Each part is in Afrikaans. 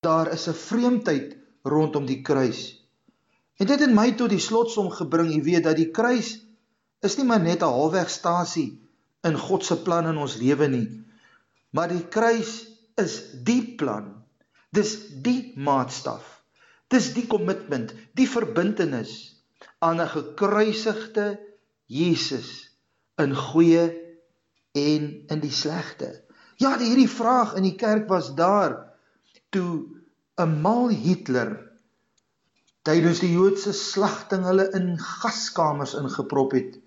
daar is 'n vreemdheid rondom die kruis. En dit het my tot die slotsom gebring, jy weet dat die kruis is nie maar net 'n halwegstasie in God se plan in ons lewe nie. Maar die kruis is die plan. Dis die maatstaf. Dis die kommitment, die verbintenis aan 'n gekruisigde Jesus in goeie en in die slegte. Ja, hierdie vraag in die kerk was daar toe 'n mal Hitler tydens die Joodse slagting hulle in gaskamers ingeprop het.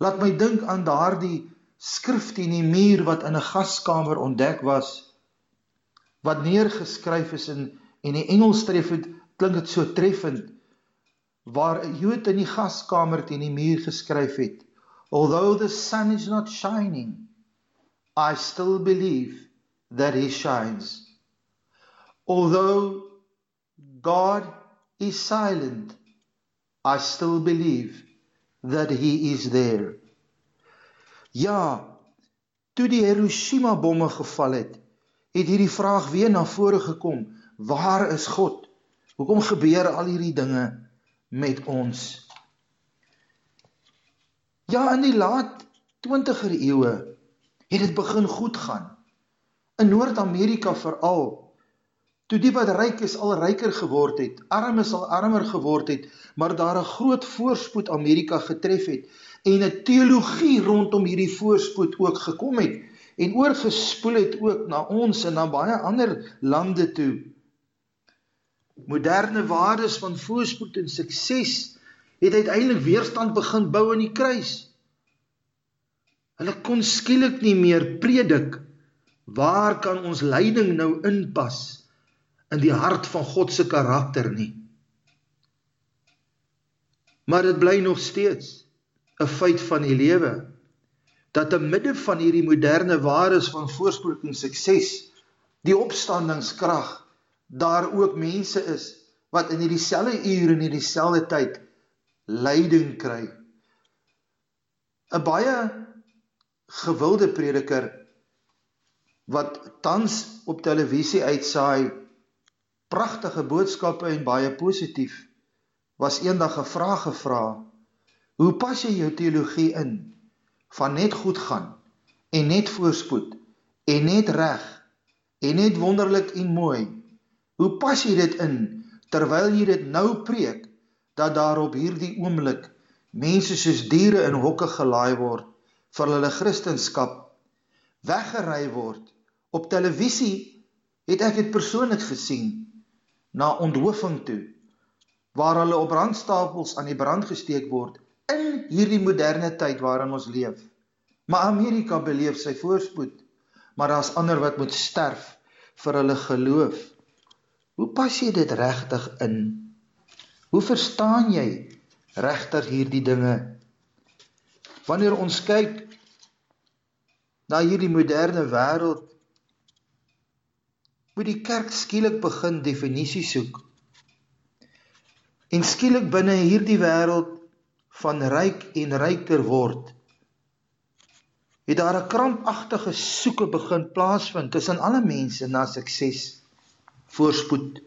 Laat my dink aan daardie skrif teen die muur wat in 'n gaskamer ontdek was wat neergeskryf is in en die Engels tref dit klink dit so treffend waar 'n Jood in die gaskamer teen die muur geskryf het although the sun is not shining i still believe that he shines although god is silent i still believe that he is there Ja, toe die Hiroshima bomme geval het, het hierdie vraag weer na vore gekom: Waar is God? Hoekom gebeur al hierdie dinge met ons? Ja, in die laat 20er eeue het dit begin goed gaan. In Noord-Amerika veral toe die wat ryk is al ryker geword het, armes al armer geword het, maar daar 'n groot voorspoed Amerika getref het en 'n teologie rondom hierdie voorspoed ook gekom het en oorgespoel het ook na ons en na baie ander lande toe. Moderne waardes van voorspoed en sukses het uiteindelik weerstand begin bou aan die kruis. Hulle kon skielik nie meer predik waar kan ons lyding nou inpas in die hart van God se karakter nie. Maar dit bly nog steeds 'n feit van die lewe dat te midde van hierdie moderne waardes van voorspoed en sukses die opstandingskrag daar ook mense is wat in hierdie selfde ure en hierdie selfde tyd lyding kry. 'n Baie gewilde prediker wat tans op televisie uitsaai pragtige boodskappe en baie positief was eendag 'n vraag gevra Hoe pas jy jou teologie in van net goed gaan en net voorspoed en net reg en net wonderlik en mooi? Hoe pas jy dit in terwyl jy dit nou preek dat daar op hierdie oomblik mense soos diere in hokke gelaai word vir hulle kristendom weggery word op televisie het ek dit persoonlik gesien na onthofing toe waar hulle op brandstapels aan die brand gesteek word in hierdie moderne tyd waarin ons leef. Maar Amerika beleef sy voorspoed, maar daar's ander wat moet sterf vir hulle geloof. Hoe pas jy dit regtig in? Hoe verstaan jy regtig hierdie dinge? Wanneer ons kyk na hierdie moderne wêreld, moet die kerk skielik begin definisie soek. En skielik binne hierdie wêreld van ryk en ryker word het daar 'n krampagtige soeke begin plaasvind tussen alle mense na sukses voorspoed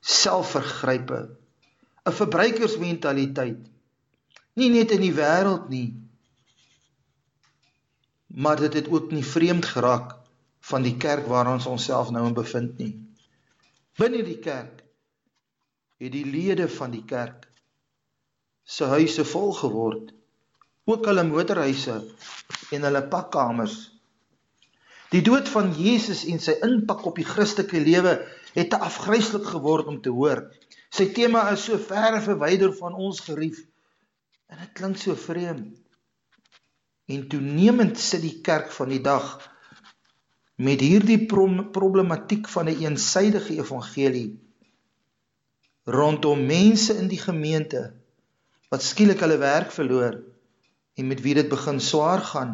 selfvergrype 'n verbruikersmentaliteit nie net in die wêreld nie maar dit het ook nie vreemd geraak van die kerk waar ons onsself nou in bevind nie binne die kerk het die lede van die kerk se huise vol geword. Ook hulle motorhuise en hulle pakkamers. Die dood van Jesus en sy impak op die Christelike lewe het te afgryslik geword om te hoor. Sy tema is so ver verwyder van ons gerief. En dit klink so vreemd. En toenemend sit die kerk van die dag met hierdie problematiek van 'n eensydige evangelie rondom mense in die gemeente wat skielik hulle werk verloor en met wie dit begin swaar gaan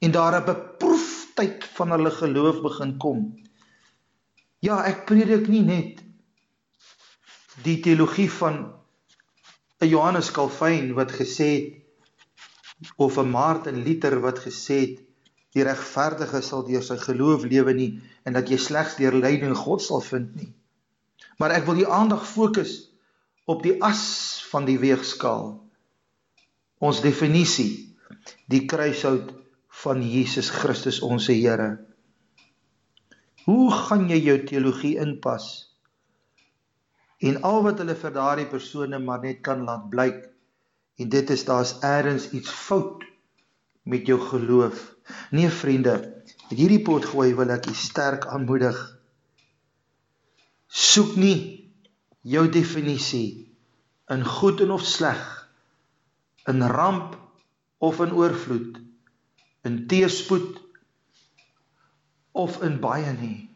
en daar 'n beproefdheid van hulle geloof begin kom. Ja, ek predik nie net die teologie van 'n Johannes Calvin wat gesê het of 'n Martin Luther wat gesê het die regverdige sal deur sy geloof lewe nie en dat jy slegs deur lyding God sal vind nie. Maar ek wil die aandag fokus op die as van die weegskaal. Ons definisie, die kruishout van Jesus Christus ons Here. Hoe gaan jy jou teologie inpas? En al wat hulle vir daardie persone maar net kan laat blyk en dit is daar's eers iets fout met jou geloof. Nee vriende, met hierdie pot gooi wil ek u sterk aanmoedig. Soek nie jou definisie in goed en of sleg, in ramp of in oorvloed, in teëspoed of in baie nie.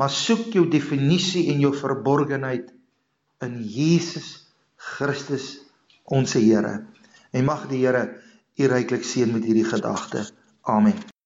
Maar soek jou definisie en jou verborgenheid in Jesus Christus ons Here. En mag die Here u ryklik seën met hierdie gedagte. Amen.